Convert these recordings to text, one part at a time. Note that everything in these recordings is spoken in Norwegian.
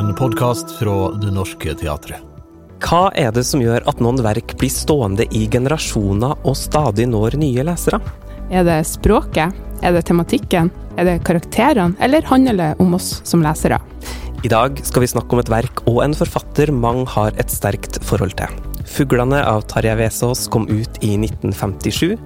En podkast fra Det Norske Teatret. Hva er det som gjør at noen verk blir stående i generasjoner og stadig når nye lesere? Er det språket? Er det tematikken? Er det karakterene? Eller handler det om oss som lesere? I dag skal vi snakke om et verk og en forfatter mange har et sterkt forhold til. 'Fuglene' av Tarjei Vesaas kom ut i 1957.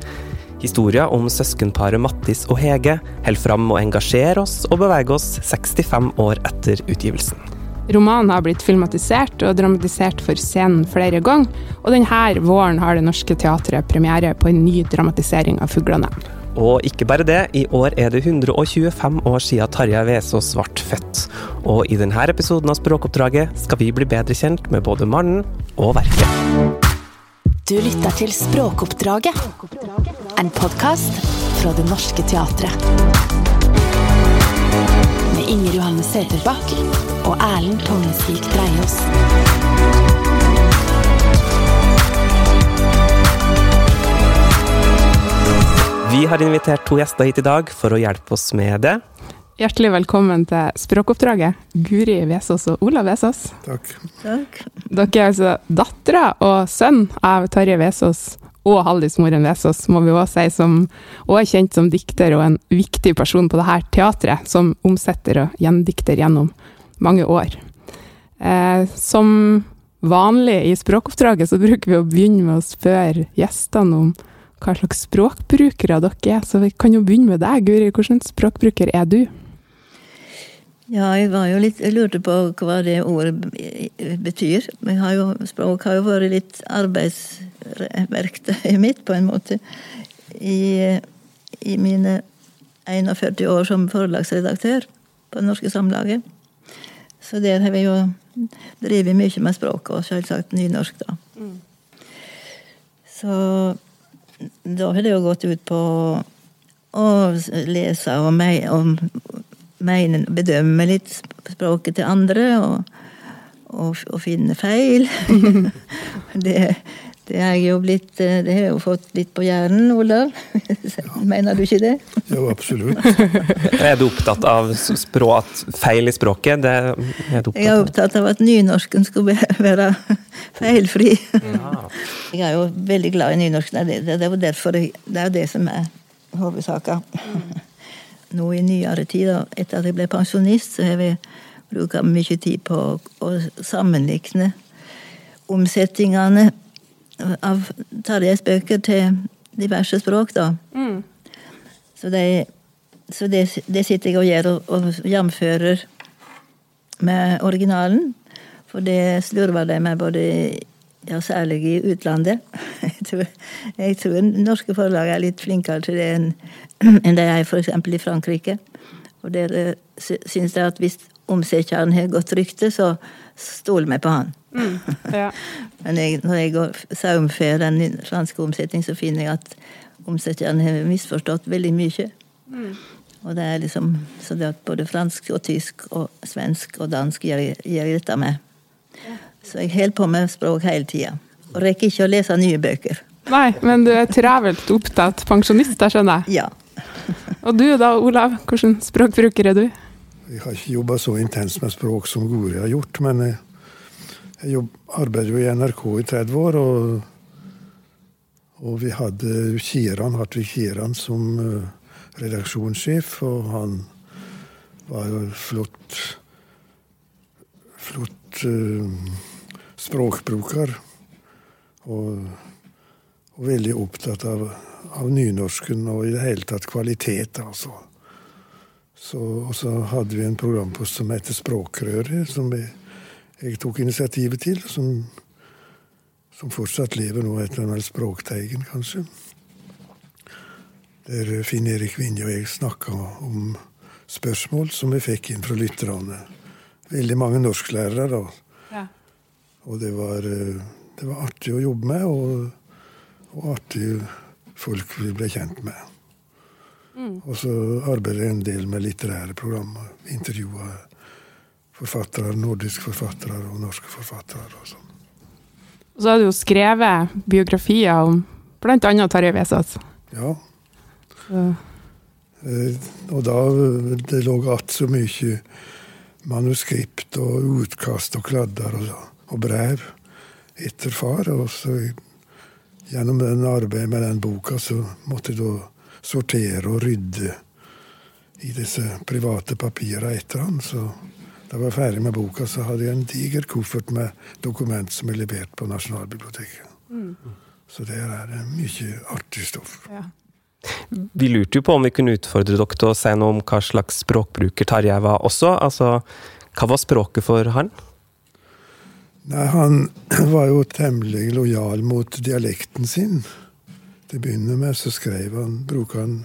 Historia om søskenparet Mattis og Hege holder fram å engasjere oss og bevege oss 65 år etter utgivelsen. Romanen har blitt filmatisert og dramatisert for scenen flere ganger, og denne våren har Det Norske Teatret premiere på en ny dramatisering av 'Fuglene'. Og ikke bare det, i år er det 125 år siden Tarjei Vesaas ble født. Og i denne episoden av Språkoppdraget skal vi bli bedre kjent med både mannen og verket. Du lytter til Språkoppdraget. En podkast fra Det Norske Teatret. Med Inger Johanne Sæterbakk og Erlend Tongesvik Dreiaas. Vi har invitert to gjester hit i dag for å hjelpe oss med det. Hjertelig velkommen til Språkoppdraget, Guri Vesaas og Olav Vesaas. Takk. Dere er altså dattera og sønn av Tarjei Vesaas og Haldis Moren Vesaas, må vi også si, som òg er kjent som dikter og en viktig person på dette teatret, som omsetter og gjendikter gjennom mange år. Eh, som vanlig i språkoppdraget så bruker vi å begynne med å spørre gjestene om hva slags språkbrukere dere er. Så vi kan jo begynne med deg, Guri. Hvilken språkbruker er du? Ja, jeg var jo litt, jeg lurte på hva det ordet betyr. Men har jo, språk har jo vært litt arbeidsverktøyet mitt, på en måte. I, I mine 41 år som forlagsredaktør på Norske Samlaget. Så der har vi jo drevet mye med språk, og selvsagt nynorsk, da. Mm. Så da har det jo gått ut på å lese og, me og mene, bedømme litt språket til andre, og, og finne feil. det, det har jeg jo blitt Det har jeg jo fått litt på hjernen, Olav. Mener du ikke det? Jo, absolutt. Er du opptatt av språk, feil i språket? Det er du Jeg er opptatt av. at nynorsken skulle være feilfri. Jeg er jo veldig glad i nynorsken. Det, det, det er derfor det er jo det som er hovedsaka. Nå i nyere tid, etter at jeg ble pensjonist, så har vi brukt mye tid på å sammenlikne omsetningene av Tarjeis bøker til diverse språk, da. Så, det, så det, det sitter jeg og gjør, og, og jamfører med originalen. For det slurver de med både ja, særlig i utlandet. Jeg tror, jeg tror norske forlag er litt flinkere til det enn en de er f.eks. i Frankrike. Og der syns jeg at hvis omsetjeren har godt rykte, så stoler vi på han. Ja. Men jeg, når jeg går saumfer den franske omsetningen, så finner jeg at omsetterne har misforstått veldig mye. Og det er liksom så det at både fransk og tysk og svensk og dansk gjør gjør dette med. Så jeg holder på med språk hele tida. Og rekker ikke å lese nye bøker. Nei, men du er travelt opptatt pensjonist, da skjønner jeg. Ja. Og du da, Olav? Hvilken språkbruker er du? Jeg har ikke jobba så intenst med språk som Guri har gjort, men jeg, jeg jobb, arbeider jo i NRK i 30 år, og, og vi hadde Kieran, Hartvig Kieran som uh, redaksjonssjef, og han var jo flott flott uh, språkbruker. Og, og veldig opptatt av, av nynorsken og i det hele tatt kvalitet, altså. Så, og så hadde vi en programpost som heter Språkrøret, som jeg, jeg tok initiativet til. Som, som fortsatt lever nå, etter den Språkteigen, kanskje. Der Finn Erik Vinje og jeg snakka om spørsmål som vi fikk inn fra lytterne. Veldig mange norsklærere, da. Ja. Og det var, det var artig å jobbe med, og, og artig folk vi ble kjent med. Og så arbeider jeg en del med litterære programmer. Intervjua forfattere, nordiske forfattere og norske forfattere. og sånn. Så har du jo skrevet biografier om bl.a. Tarjei Vesaas. Ja. Så- Eh, Og da det lå att så mye manuskript og utkast og kladder og, og brev etter far. Og så gjennom den arbeidet med den boka så måtte jeg da sortere og rydde i disse private papirene etter han. Så da jeg var ferdig med boka, så hadde jeg en diger koffert med dokument som er levert på Nasjonalbiblioteket. Mm. Så der er det mye artig stoff. Ja. Vi lurte jo på om vi kunne utfordre dere til å si noe om hva slags språkbruker Tarjei var også. Altså, hva var språket for han? Nei, Han var jo temmelig lojal mot dialekten sin. Til å begynne med så skrev han, bruker han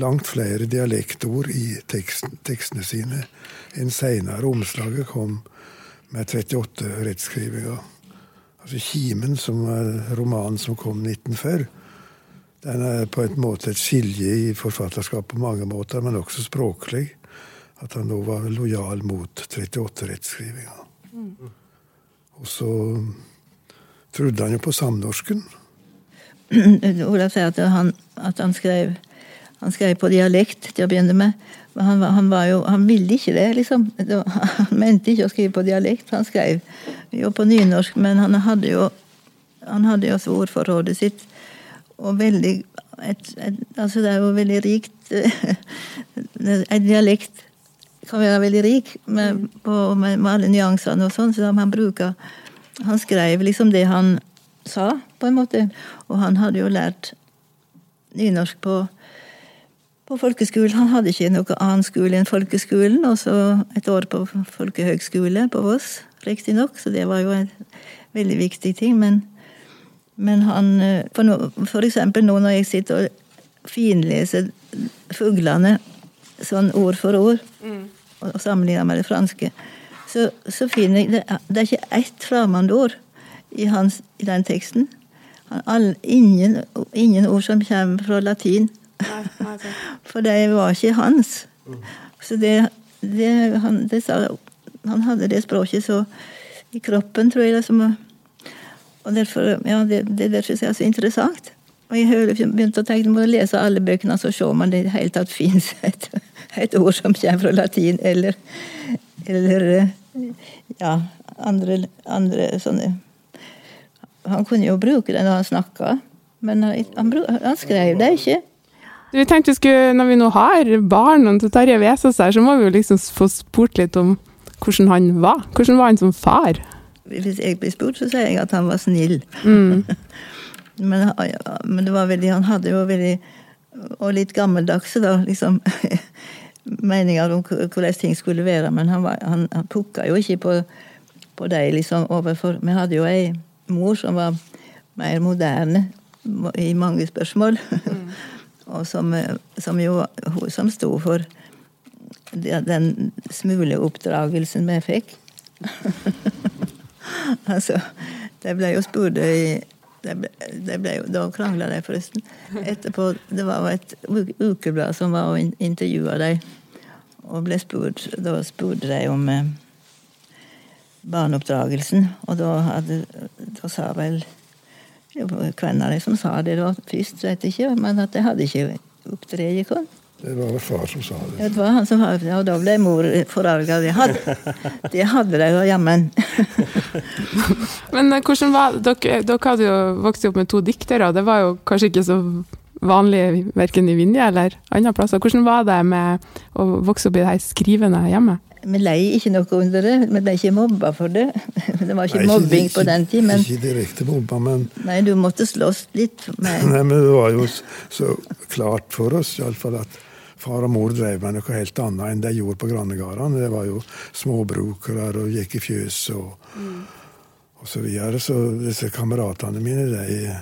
langt flere dialektord i teksten, tekstene sine enn seinere. Omslaget kom med 38 rettskrivinger. Altså Kimen, som er romanen som kom 1940, den er på en måte et skilje i forfatterskap på mange måter, men også språklig. At han da var lojal mot 38-rettskrivinga. Mm. Og så trodde han jo på samnorsken. Olav sier at han, at han skrev han skrev på dialekt til å begynne med. Men han, han, jo, han ville ikke det, liksom. Han mente ikke å skrive på dialekt. Han skrev jo på nynorsk, men han hadde jo, han hadde jo ordforrådet sitt. Og veldig et, et, Altså, det er jo veldig rikt En dialekt kan være veldig rik med, på, med, med alle nyansene og sånn, så han bruker Han skrev liksom det han sa, på en måte. Og han hadde jo lært nynorsk på på folkeskolen. Han hadde ikke noe annen skole enn folkeskolen, og så et år på folkehøgskole på Voss, riktignok, så det var jo en veldig viktig ting. Men, men han for, no, for, eksempel nå når jeg sitter og finleser fuglene sånn ord for ord, mm. og, sammenligner med det franske, så, så finner jeg det, det er ikke ett fremmedord i, i den teksten. Han, all, ingen, ingen ord som kommer fra latin. For det var ikke hans. Så det, det, han, det sa, han, hadde det språket så i kroppen, tror jeg. Liksom, og derfor, ja, det, det der syns jeg er så interessant. Og jeg har begynt å tenke må lese alle bøkene, så ser man det i det hele tatt fins et, et, ord som kommer fra latin, eller, eller ja, andre, andre sånne Han kunne jo bruke det når han snakka, men han, han, skrev det ikke. Vi tenkte vi skulle, Når vi nå har barna til Tarjei Vesaas her, så må vi jo liksom få spurt litt om hvordan han var. Hvordan var han som far? Hvis jeg blir spurt, så sier jeg at han var snill. Mm. men, men, det var veldig, han hadde jo veldig Og litt gammeldagse, da, liksom. meninger om hvordan ting skulle være. Men han, var, han, han pukka jo ikke på, på dem liksom, overfor Vi hadde jo ei mor som var mer moderne i mange spørsmål. Mm. Og som, som jo hun som sto for den smuleoppdragelsen vi fikk. altså, det ble jo spurt i det ble, det ble Da krangla de forresten. Etterpå, Det var et ukeblad som var og intervjua dem. Og ble spurt, da spurte de om eh, barneoppdragelsen. Og da, hadde, da sa vel hvem av de som sa det da først, vet jeg ikke, men at jeg hadde ikke oppdratt sånn. Det var vel far som sa det. Ja, det var han som sa det, og da ble mor forarga. Det hadde, det hadde de jo jammen. Men eh, hvordan var dere, dere hadde jo vokst opp med to diktere, og det var jo kanskje ikke så vanlig verken i Vinje eller andre plasser. Hvordan var det med å vokse opp i det her skrivende hjemmet? Vi lei ikke noe under det. Vi ble ikke mobba for det. Det var ikke nei, mobbing ikke, på den tid. Men, ikke direkte mobba, men Nei, du måtte slåss litt med Nei, men det var jo så klart for oss iallfall at far og mor drev med noe helt annet enn de gjorde på grannegardene. Det var jo småbrukere og gikk i fjøset og, mm. og så videre. Så disse kameratene mine, de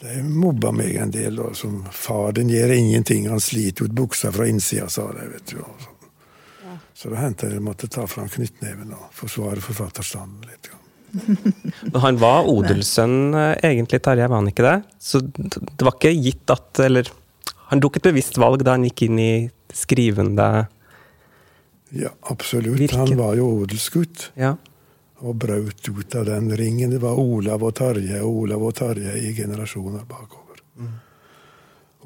de mobba meg en del. Og som 'Far din gjør ingenting, han sliter ut buksa fra innsida', sa de. vet du. Så da hendte jeg måtte ta fram knyttneven og forsvare forfatterstanden litt. Men han var odelssønn eh, egentlig, Tarjei, var han ikke det? Så det var ikke gitt at Eller han tok et bevisst valg da han gikk inn i skrivende Ja, absolutt. Virke. Han var jo odelsgutt. Ja. Og brøt ut av den ringen. Det var Olav og Tarjei og Olav og Tarjei i generasjoner bakover. Mm.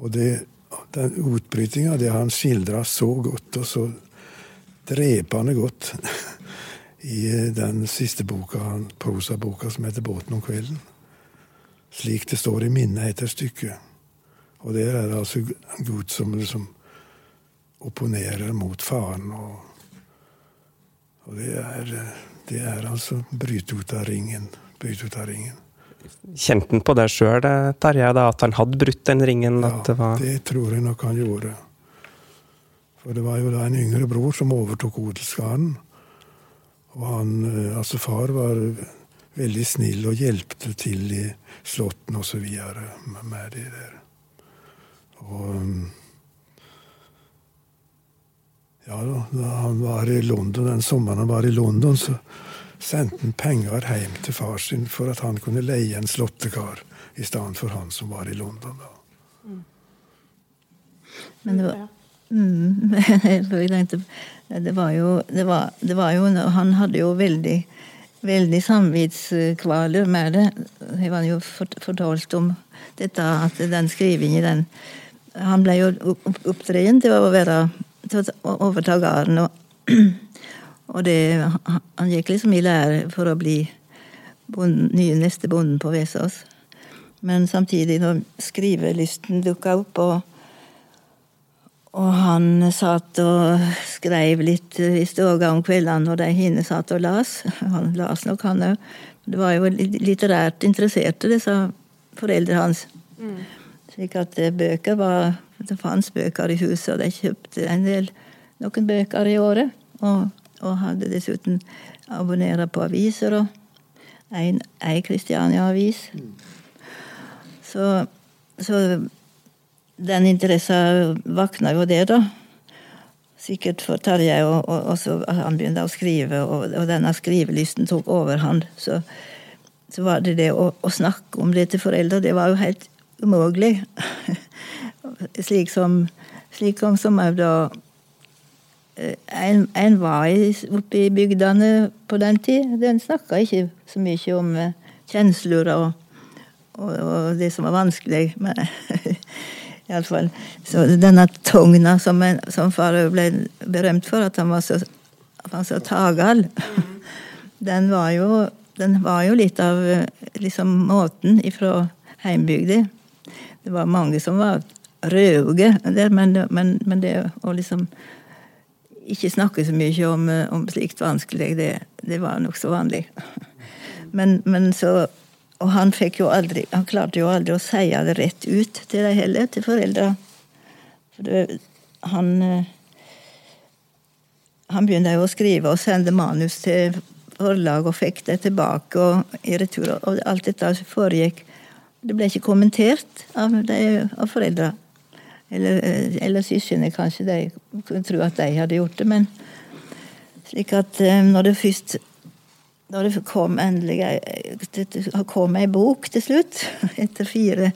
Og det, den utbrytinga, det han skildra så godt og så drepende godt i den siste boka, prosaboka som heter 'Båten om kvelden'. Slik det står i minnet etter stykket. Og der er det altså Gud som liksom opponerer mot faren. Og, og det, er, det er altså bryte ut av ringen. Bryte ut av ringen. Kjente han på det sjøl, Tarjei, at han hadde brutt den ringen? Ja, det, var... det tror jeg nok han gjorde. For det var jo da en yngre bror som overtok odelsgarden. Og han, eh, altså far var veldig snill og hjelpte til i slåtten og så videre med de der. Og mm, ja, da han var i London, den sommeren han var i London, så sendte han penger hjem til far sin for at han kunne leie en slåttekar i stedet for han som var i London. da. Men det var, mm, jeg tenkte, det var jo, det var, det var jo Han hadde jo veldig, veldig samvitskvaler med det. Jeg var jo fortalt om dette at den skrivingen den Han ble jo oppdratt til å være til å overta gården. Og, og det, han gikk liksom i lære for å bli bonden, nye neste bonden på Vesås. Men samtidig, når skrivelysten dukka opp, og og han satt og skrev litt i stua om kveldene når de hine satt og las. Han las nok, han òg. Det var jo litterært interesserte, disse foreldrene hans. Mm. Slik at eh, bøker var Det fantes bøker i huset, og de kjøpte en del, noen bøker i året. Og, og hadde dessuten abonnert på aviser og ei Kristiania-avis. Så, så den interessa vakna jo det, da. Sikkert for Tarjei, og, og, og, så han begynte å skrive, og, og denne skrivelysten tok overhånd. Så, så var det det å, å, snakke om det til foreldre, det var jo helt umulig. slik som slik som òg da eh, en, en var oppe i bygdene på den tid. Den snakka ikke så mye om eh, kjensler og, og, det som var vanskelig. med Iallfall. Så denne Togna, som, en, som far ble berømt for, at han var så, han så tagal, den, var jo, den var jo litt av liksom måten ifra heimbygda. Det var mange som var røde det, men, men, men, det å liksom ikke snakke så mye om, om slikt vanskelig, det, det var nokså vanlig. Men, men så og han fikk jo aldri Han klarte jo aldri å si det rett ut til dem heller, til foreldra. For han Han begynte jo å skrive og sende manus til forlag og fikk det tilbake og i retur. Og alt dette foregikk Det ble ikke kommentert av, de, av foreldra. Eller, eh, eller søsknene, kanskje. De kunne tro at de hadde gjort det. Men slik at eh, når det først når det kom endelig det kom ei bok til slutt, etter fire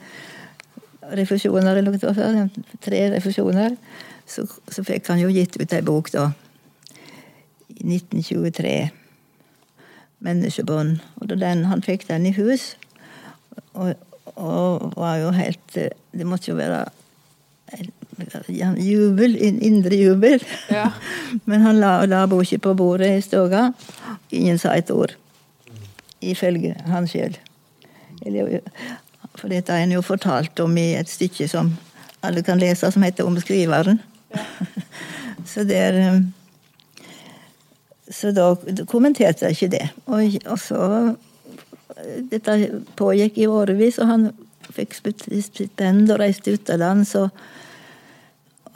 refusjoner, tre refusjoner, så, så, fikk han jo gitt ut ei bok da. I 1923. 'Menneskebånd'. Og da den, han fikk den i hus, og, og var jo helt Det måtte jo være jubel, indre jubel. Ja. Men han la, la boka på bordet i stua. Ingen sa et ord. Ifølge han sjøl. For dette er en jo fortalt om i et stykke som alle kan lese, som heter 'Omskriveren'. Ja. så der er Så da kommenterte jeg ikke det. Og, og så Dette pågikk i årevis, og han fikk stipend og reiste utenlands. og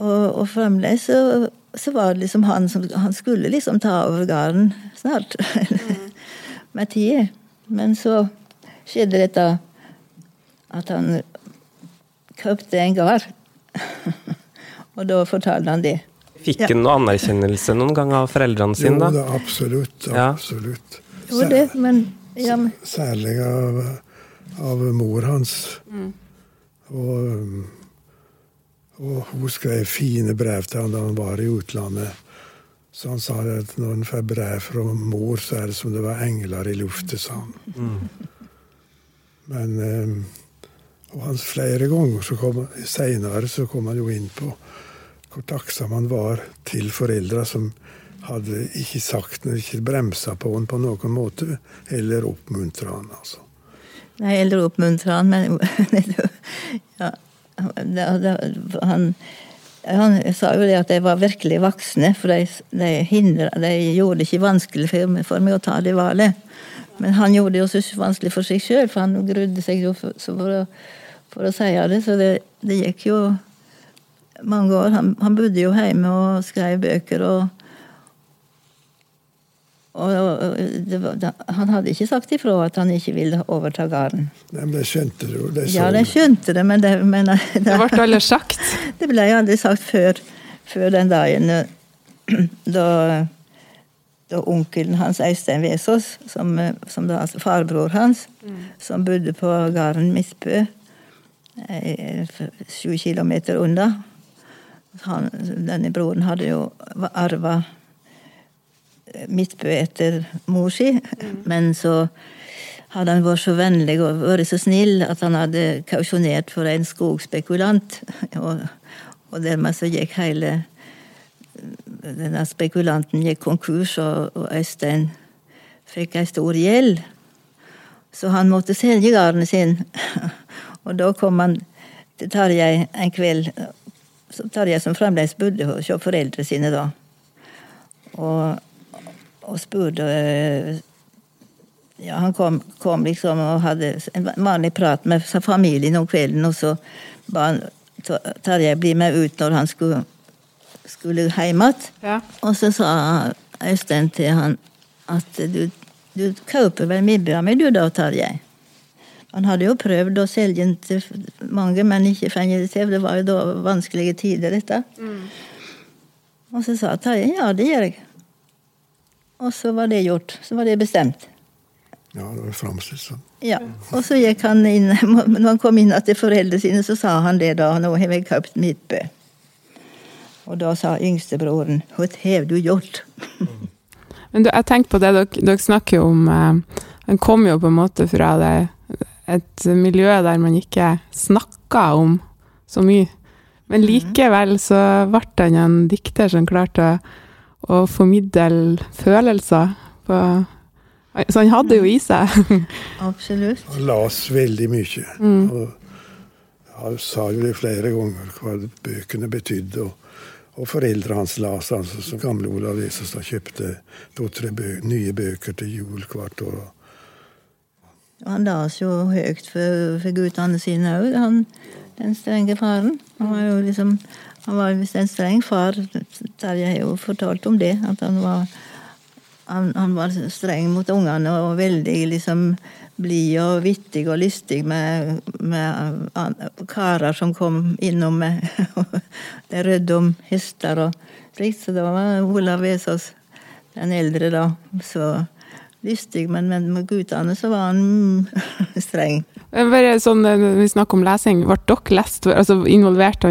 og, og fremdeles så, så, var det liksom han som Han skulle liksom ta over gården snart. Mm. Med tida. Men så skjedde dette at han kjøpte en gard. og da fortalte han det. Fikk han ja. noe anerkjennelse noen gang av foreldrene sine? da? Jo da, absolutt. absolutt. Ja. Jo, det, men, ja, men. Særlig av, av mor hans. Mm. Og um, og hun skrev fine brev til han da han var i utlandet. Så han sa at når han får brev fra mor, så er det som det var engler i lufta, sa han. Mm. Men um, Og hans flere ganger så kom, senere så kom han jo inn på hvor takksom han var til foreldra som hadde ikke sagt noe, ikke bremsa på han på noen måte, eller oppmuntra han, altså. Nei, eller oppmuntre han, men ja, det, det, han, han sa jo det at de var virkelig voksne, for de, de, hindret, de gjorde det ikke vanskelig for, for meg å ta det valget. Men han gjorde det jo ikke vanskelig for seg sjøl, for han grudde seg jo for, for, å, for å si det. Så det, det, gikk jo mange år. Han, han bodde jo hjemme og skrev bøker og og var, han hadde ikke sagt ifra at han ikke ville overta gården. Nei, men de skjønte det jo. De ja, de skjønte det, men det, men det, det ble aldri sagt? Det ble aldri sagt før, før den dagen da, da onkelen hans, Øystein Vesaas, som, som da, altså farbror hans, mm. som bodde på gården Misbø, sju kilometer unna han, Denne broren hadde jo arva Midtbø etter mor si. Mm. Men så hadde han vært så vennlig og vært så snill at han hadde kausjonert for en skogspekulant. Og, og dermed så gikk hele denne spekulanten gikk konkurs, og, og Øystein fikk ei stor gjeld. Så han måtte selge gården sin. Og da kom han til Tarjei en kveld, Tarjei som fremdeles bodde hos foreldrene sine da. Og og spurte eh, ja, Han kom, kom, liksom og hadde en vanlig prat med familien om kvelden, og så ba han Tarjei bli med ut når han skulle, skulle hjem igjen. Ja. Og så sa Øystein til han at du, du kjøper vel middag med du da, Tarjei? Han hadde jo prøvd å selge den til mange, men ikke fått det til. Det var jo da vanskelige tider, dette. Mm. Og så sa Tarjei ja, det gjør jeg. Og så var det gjort. Så var det bestemt. Ja, det var framstilt sånn. Ja. Og så gikk han inn Når han kom inn til foreldrene sine, så sa han det da. Nå har jeg kjøpt Midtbø. Og da sa yngstebroren Hva har du gjort? Men du, jeg tenker på det dere, dere snakker jo om eh, Han kom jo på en måte fra det, et miljø der man ikke snakka om så mye. Men mhm. likevel så ble han en dikter som klarte å å formidle følelser. På, så han hadde jo i seg. Absolutt. Han las veldig mye. Mm. Og han sa jo det flere ganger hva bøkene betydde. Og, og foreldrene hans las, altså, så gamle Olav Esestad kjøpte to-tre bø nye bøker til jul hvert år. Han las jo høyt for, for guttene sine òg, den strenge faren. Han var jo liksom han var visst en streng far. Terje har jo fortalt om det. At han var, han, han var streng mot ungene og veldig liksom blid og vittig og lystig med, med karer som kom innom med De rødde om hester og slikt. Så det var Olav Vesaas, den eldre, da. Så lystig, men, men med guttene så var han streng. Bare sånn, eh, Vi snakker om lesing. Ble dere lest, altså Involverte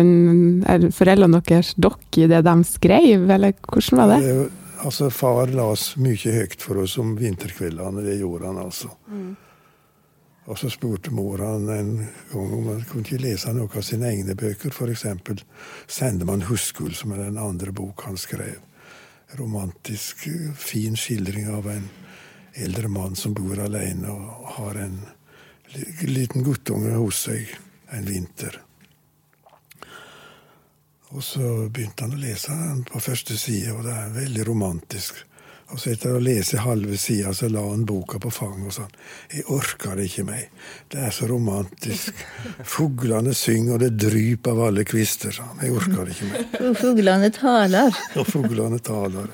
foreldrene deres dere i det de skrev, eller hvordan var det? Altså, Far las mye høyt for oss om vinterkveldene. Det gjorde han altså. Mm. Og så spurte mor han en gang om han kunne ikke lese noe av sine egne bøker. F.eks. 'Sendemann Huskull', som er den andre bok han skrev. Romantisk, fin skildring av en eldre mann som bor alene og har en liten guttunge hos seg en vinter. Og så begynte han å lese den på første side, og det er veldig romantisk. Og så etter å lese halve sida, så la han boka på fanget og sånn. Jeg orker det ikke mer. Det er så romantisk. Fuglene synger, og det dryper av alle kvister, sa han. Jeg orker det ikke mer. Fuglene taler. Og fuglene taler.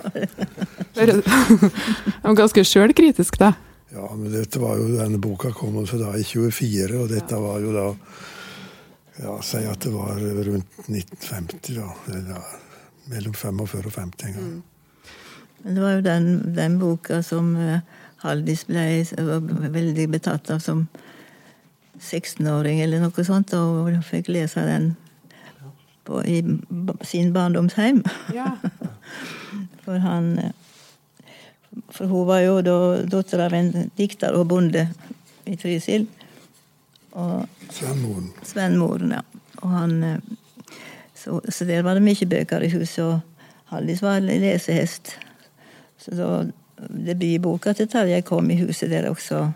Han var ganske sjølkritisk, da. Ja, men dette var jo, denne boka kom også da i 24, og dette var jo da ja, Si at det var rundt 1950, da. Eller, mellom 45 og 50 en gang. Mm. Det var jo den, den boka som uh, Haldis ble veldig betatt av som 16-åring eller noe sånt, og fikk lese den på, i sin barndomsheim. Ja. For han uh, For hun var jo da datter av en dikter og bonde i Trysil. Sven Moren. Sven Moren, ja. Og han, uh, så, så der var det mye bøker i huset, og Hallis var lesehest. Så da debutboka til Tarjei kom i huset der også.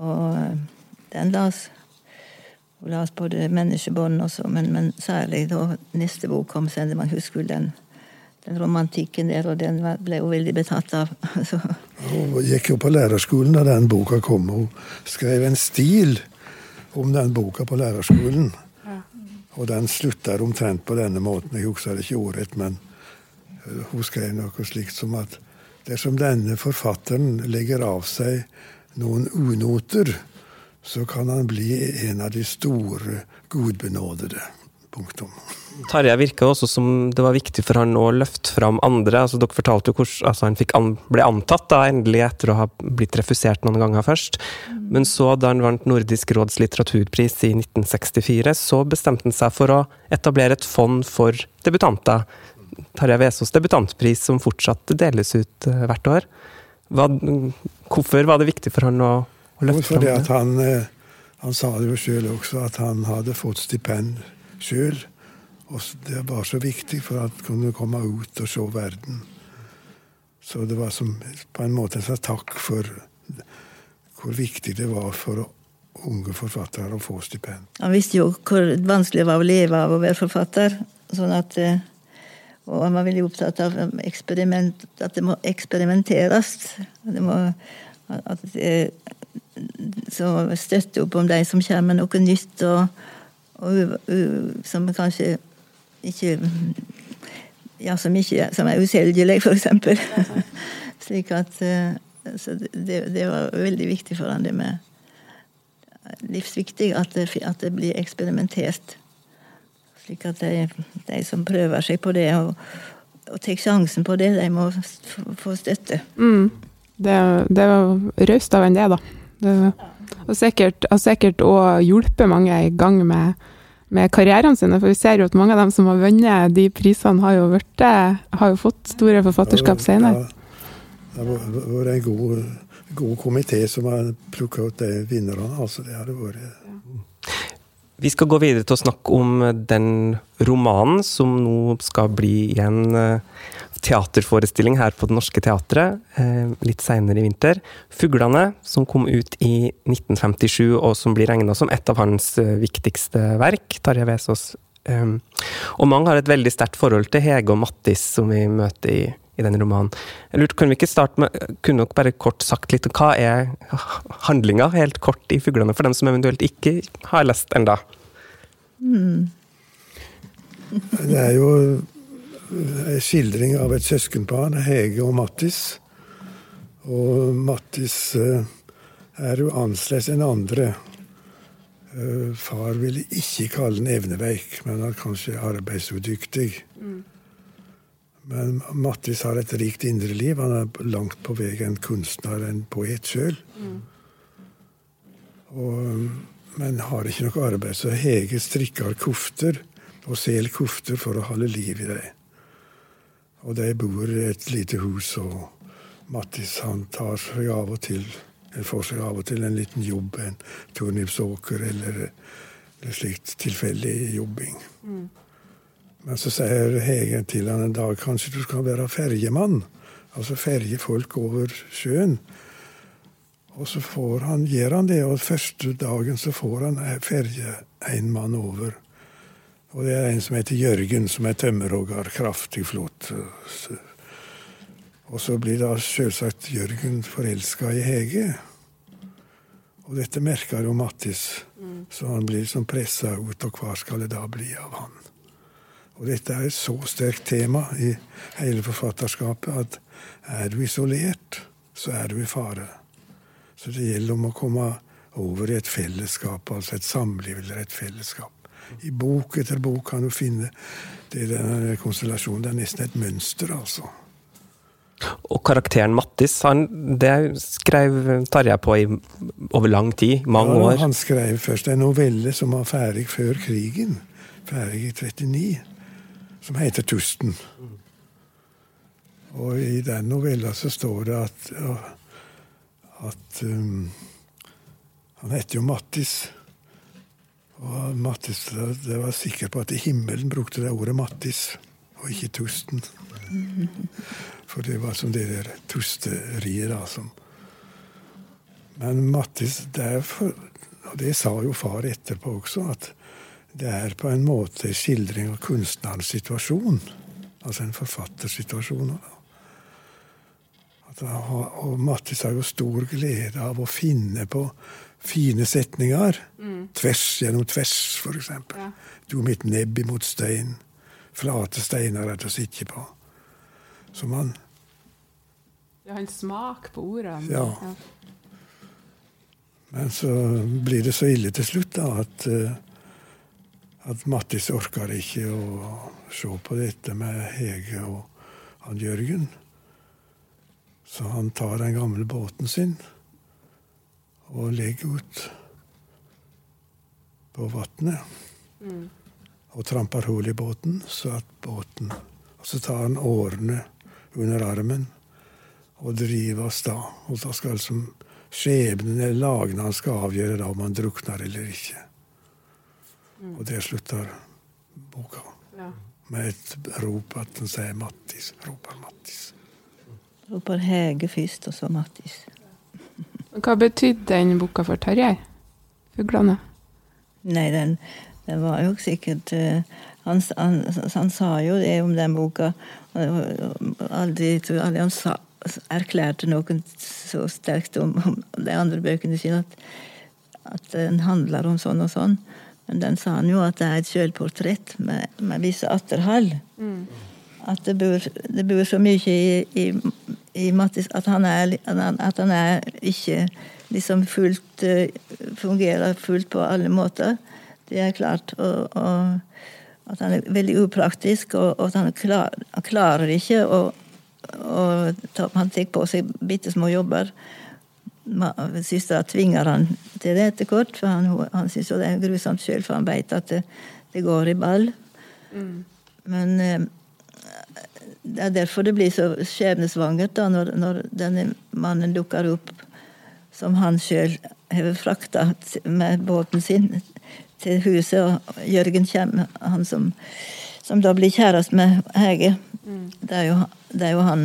Og eh, den las. Hun las både menneskebånd også, men, men særlig da neste bok kom, Sendemann husker den, den romantikken der, og den ble hun veldig betatt av. Så. Hun gikk jo på lærerskolen da den boka kom. Hun skrev en stil om den boka på lærerskolen. Og den slutter omtrent på denne måten. Jeg husker det ikke ordrett, men eh, hun skrev noe slikt som at dersom denne forfatteren legger av seg noen unoter, så kan han bli en av de store gudbenådede. Punktum. Tarjei virka også som det var viktig for han å løfte fram andre. altså Dere fortalte jo hvordan altså han an, ble antatt da, endelig etter å ha blitt refusert noen ganger først. Men så, da han vant Nordisk råds litteraturpris i 1964, så bestemte han seg for å etablere et fond for debutanter. Tarjei Vesaas debutantpris, som fortsatt deles ut uh, hvert år. Hva, hvorfor var det viktig for han å, å løfte fram det? Han, eh, han sa det jo sjøl også, at han hadde fått stipend sjøl. Og det var så viktig for at han kunne komme ut og se verden. Så det var som, på en måte en takk for hvor viktig det var for unge forfattere å få stipend. Han visste jo hvor vanskelig det var å leve av å være forfatter. sånn at eh, og han var veldig opptatt av eksperiment, at det må eksperimenteres. Det må, at det, så støtte opp om de som kommer med noe nytt. og og som kanskje ikke Ja, som, ikke, som er uselgelig, f.eks. Slik at eh, Så det, det, var veldig viktig for han det med Livsviktig at det, at det blir eksperimentert. Slik at de, de, som prøver seg på det og, og tar sjansen på det, de må få støtte. Mm. Det, det var raust av en det, da. Det, og sikkert, og sikkert òg hjulpet mange i gang med, med, karrierene sine. For vi ser jo at mange av dem som har vunnet de prisene, har jo, vært, har jo fått store forfatterskap senere. Det har vært en god, god komité som har plukka ut de vinnerne. Altså, det hadde vært vi skal gå videre til å snakke om den romanen som nå skal bli en teaterforestilling her på Det Norske Teatret eh, litt seinere i vinter. 'Fuglene', som kom ut i 1957, og som blir regna som et av hans eh, viktigste verk. Tarjei Vesaas. Eh, og mange har et veldig sterkt forhold til Hege og Mattis, som vi møter i, i denne romanen. Jeg lurte, Kunne vi ikke starte med, kunne dere bare kort sagt litt om hva er handlinga, helt kort, i 'Fuglene', for dem som eventuelt ikke har lest enda? Mm. Det er jo en skildring av et søskenpar, Hege og Mattis. Og Mattis eh, er jo annerledes enn andre. Eh, far ville ikke kalle han evneveik, men han er kanskje arbeidsudyktig. Mm. Men Mattis har et rikt indre liv. Han er langt på vei en kunstner, en poet sjøl. Mm. Men har ikke noe arbeid, så Hege strikker kofter og selger kofter for å holde liv i dem. Og de bor i et lite hus, og Mattis han tar seg av og til får seg av og til en liten jobb, en turnipsåker eller, eller slikt tilfeldig jobbing. Mm. Men så sier Hegen til han en dag kanskje du skal være ferjemann. Altså ferje folk over sjøen. Og så får han, gjør han det, og første dagen så får han ferje en mann over. Og det er en som heter Jørgen, som er tømmerhogger. Kraftig, flott. Og så blir da selvsagt Jørgen forelska i Hege. Og dette merker jo Mattis, mm. så han blir liksom pressa ut. Og hva skal det da bli av han? Og dette er et så sterkt tema i hele forfatterskapet at er du isolert, så er du i fare. Så det gjelder om å komme over i et fellesskap, altså et samliv eller et fellesskap. I bok etter bok kan du finne det denne konstellasjonen. Det er nesten et mønster, altså. Og karakteren Mattis, han, det skrev Tarjei på i over lang tid, mange ja, år. Han skrev først en novelle som var ferdig før krigen, ferdig i 39, som heter 'Tusten'. Og i den novella så står det at, at um, Han heter jo Mattis. Og Mattis det var sikker på at i himmelen brukte de ordet Mattis, og ikke Tusten. For det var som det der tusteriet, da, som Men Mattis, det er og det sa jo far etterpå også, at det er på en måte skildring av kunstnerens situasjon. Altså en forfattersituasjon. Og Mattis har jo stor glede av å finne på fine setninger. Mm. Tvers gjennom tvers, f.eks. Ja. Du mitt nebb imot stein. Flate steiner er til å sitte på. Så man Ja, en smak på ordene. Ja. ja. Men så blir det så ille til slutt da, at, uh, at Mattis orker ikke å se på dette med Hege og han Jørgen. Så han tar den gamle båten sin og legger ut på vannet. Mm. Og tramper hull i båten, så at båten Og så tar han årene under armen og driver av sted. Og da skal liksom skjebnen eller lagene han skal avgjøre da om han drukner eller ikke. Mm. Og det slutter boka. Ja. Med et rop at han sier 'Mattis'. Roper Mattis. Roper Hege først, og så Mattis. Hva betydde den boka for Tarjei? Fuglene? Nei, den, den, var jo sikkert uh, han, han, han, sa jo det om den boka. Aldri, aldri han sa, erklærte noe så sterkt om, om, de andre bøkene sine at, at den handler om sånn og sånn. Men den sa han jo at det er et sjølportrett med, med visse atterhall. Mm. At det bor, det bor, så mye i, i, at han er, at han er ikke liksom fullt uh, Fungerer fullt på alle måter. Det er klart. Og, og at han er veldig upraktisk, og, og at han, klar, han klarer ikke å og han tar på seg bitte små jobber. Søstera tvinger han til det etter kort, for han, han syns det er grusomt sjøl, for han veit at det, det, går i ball. Mm. Men eh, det er derfor det blir så skjebnesvangert da, når, når denne mannen dukker opp som han sjøl har frakta med båten sin til huset, og Jørgen kommer, han som, som da blir kjæreste med Hege. Mm. Det, er jo, det, er jo, han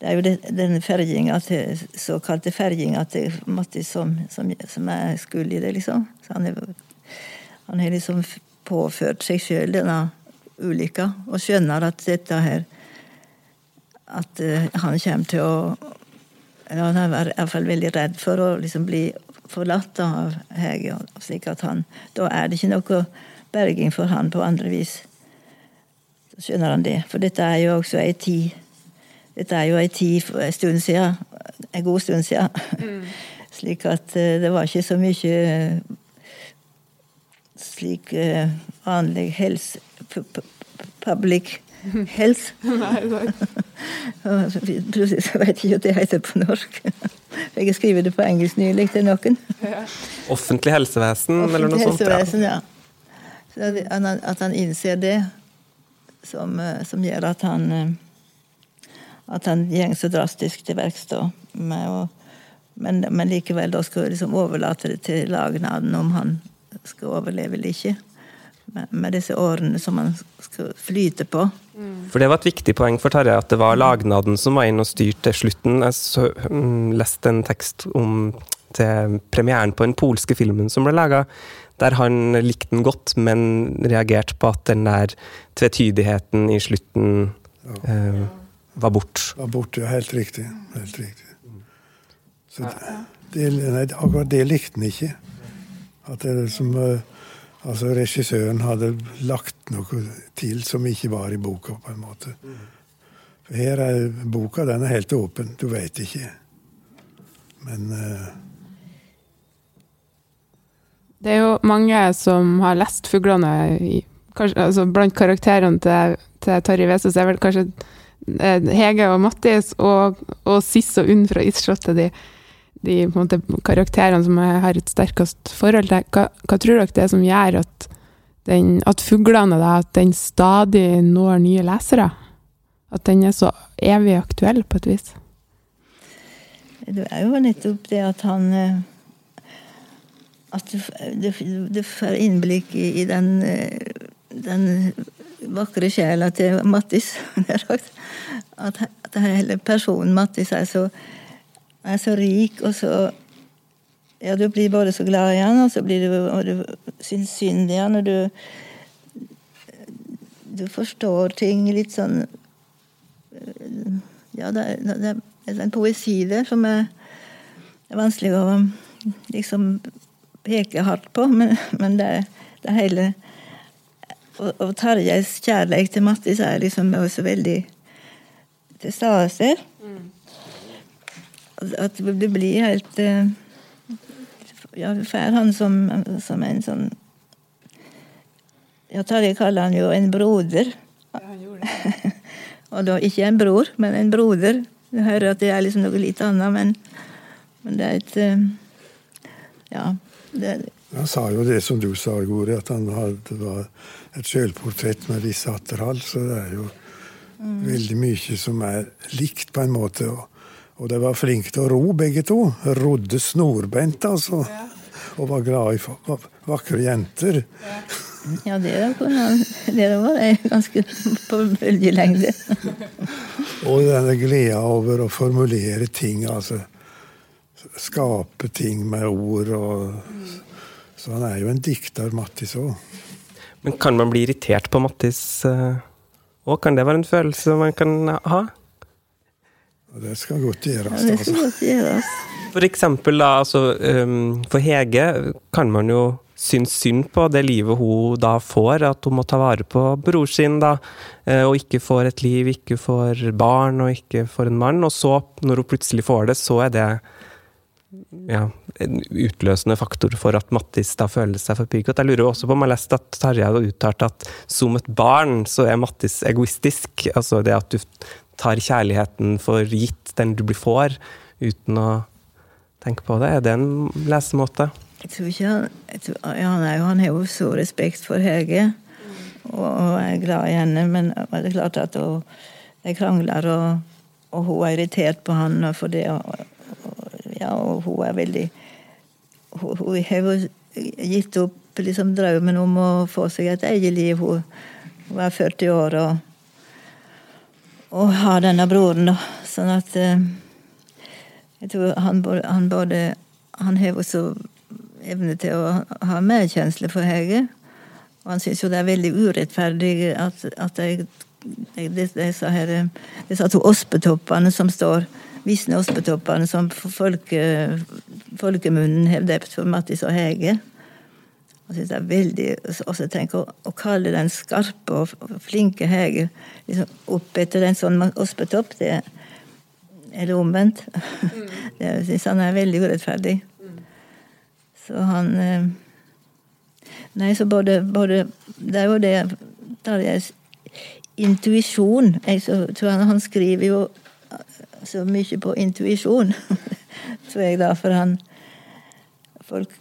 Det er jo det, den ferjinga til såkalte ferjinga til Mattis som, som, som, er skyld i det, liksom. Så han har liksom påført seg sjøl denne ulykka, og skjønner at dette her At uh, han kommer til å eller Han er i hvert fall veldig redd for å liksom bli forlatt av Hege. slik at han, Da er det ikke noe berging for han på andre vis skjønner han det. For dette er jo også ei tid Dette er jo ei tid for en stund siden. En god stund siden. Mm. Slik at uh, det var ikke så mye slik uh, vanlig helse Public health. Plutselig så vet jeg ikke hva det heter på norsk. Jeg har skrevet det på engelsk nylig til noen. Offentlig helsevesen, Offentlig eller noe helsevesen, sånt? Ja. ja. At han innser det som, eh, som gjør at han eh, at han går så drastisk til verks men, men, likevel da skal liksom overlate det til lagnaden om han skal overleve eller ikke. Med, disse årene som man skal flyte på. Mm. For det var et viktig poeng for Terje, at det var lagnaden som var inn og styrte slutten. Jeg så, um, leste en tekst om til premieren på den polske filmen som ble laga, der han likte den godt, men reagerte på at den der tvetydigheten i slutten ja. eh, var bort. Var bort, ja. Helt riktig. Helt riktig. Så det, nei, akkurat det likte han ikke. At det liksom Altså, regissøren hadde lagt noe til som ikke var i boka, på en måte. For her er boka den er helt åpen. Du veit ikke. Men uh, det er jo mange som har lest 'Fuglene' altså blant karakterene til, til Tarjei Vesaas er vel kanskje eh, Hege og Mattis og, og Siss og Unn fra Isslottet de, de måte, karakterene som jeg har et sterkest forhold til. Hva, hva, tror dere det er som gjør at, den, at fuglene da, at den stadig når nye lesere? At den er så evig aktuell, på et vis? Det er jo nettopp det at han eh, at du, du, får innblikk i, i den, den, vakre sjela til Mattis. At, at hele personen Mattis er så, er så rik og så Ja, du blir både så glad i han, og så blir du, og du syns synd i han, og du Du forstår ting litt sånn Ja, det er, det er en poesi der som er, er vanskelig å liksom peke hardt på, men, men det, det hele og, og Tarjeis kjærlighet til Mattis er liksom også veldig til stede. At det blir helt eh, Ja, får han som, som, en sånn Ja, Tarjei kaller han jo en broder. Ja, han gjorde det. og da ikke en bror, men en broder. Du hører at det er liksom noe litt annet, men, men det er et eh, Ja. Det, han sa jo det som du sa, Gori, at han hadde, var et sjølportrett med disse Atterhall. Så det er jo mm. veldig mye som er likt, på en måte. Og, og de var flinke til å ro, begge to. Rodde snorbeint, altså. Ja. Og var glad i vakre jenter. Ja. Ja, det var det ganske på bølgelengde. og denne gleda over å formulere ting, altså. Skape ting med ord og Så han er jo en dikter, Mattis òg. Men kan man bli irritert på Mattis òg? Eh, kan det være en følelse man kan ha? Det skal godt gjøres. Ja, det skal godt gjøres. For eksempel, da, altså, um, for Hege kan man jo synes synd på det livet hun da får, at hun må ta vare på bror sin, da, eh, og ikke får et liv, ikke får barn og ikke får en mann. Og så, når hun plutselig får det, så er det ja, en utløsende faktor for at Mattis da føler seg forbigått. Jeg lurer også på om jeg har lest at Tarjei har uttalt at som et barn så er Mattis egoistisk. Altså det at du tar kjærligheten for gitt, den du blir får, uten å tenke på det. Er det en lesemåte? Jeg tror ikke han, tror, ja, jo, han har jo så respekt for Hege, og, og er glad i henne, men det er klart at hun, krangler, og, og, hun er irritert på han for det. Og, ja, og hun er veldig Hun, hun har jo gitt opp liksom, drømmen om å få seg et eget liv. Hun, hun er 40 år og, og har denne broren, da. Sånn at eh, Jeg tror han, han både Han har også evne til å ha medkjensle for Hege. Og han syns jo det er veldig urettferdig at, at de, disse, to ospetoppene som står visne ospetoppene som folke, folkemunnen har døpt for Mattis og Hege. Og synes det er veldig, også tenk å, å, kalle den skarpe og flinke Hege liksom opp etter en sånn ospetopp, det eller omvendt. Mm. Det syns han er veldig urettferdig. Så han eh, Nei, så både, både Det er jo det Tarjeis intuisjon Jeg tror han, han skriver jo så mye på intuisjon, tror jeg, da, for han folk,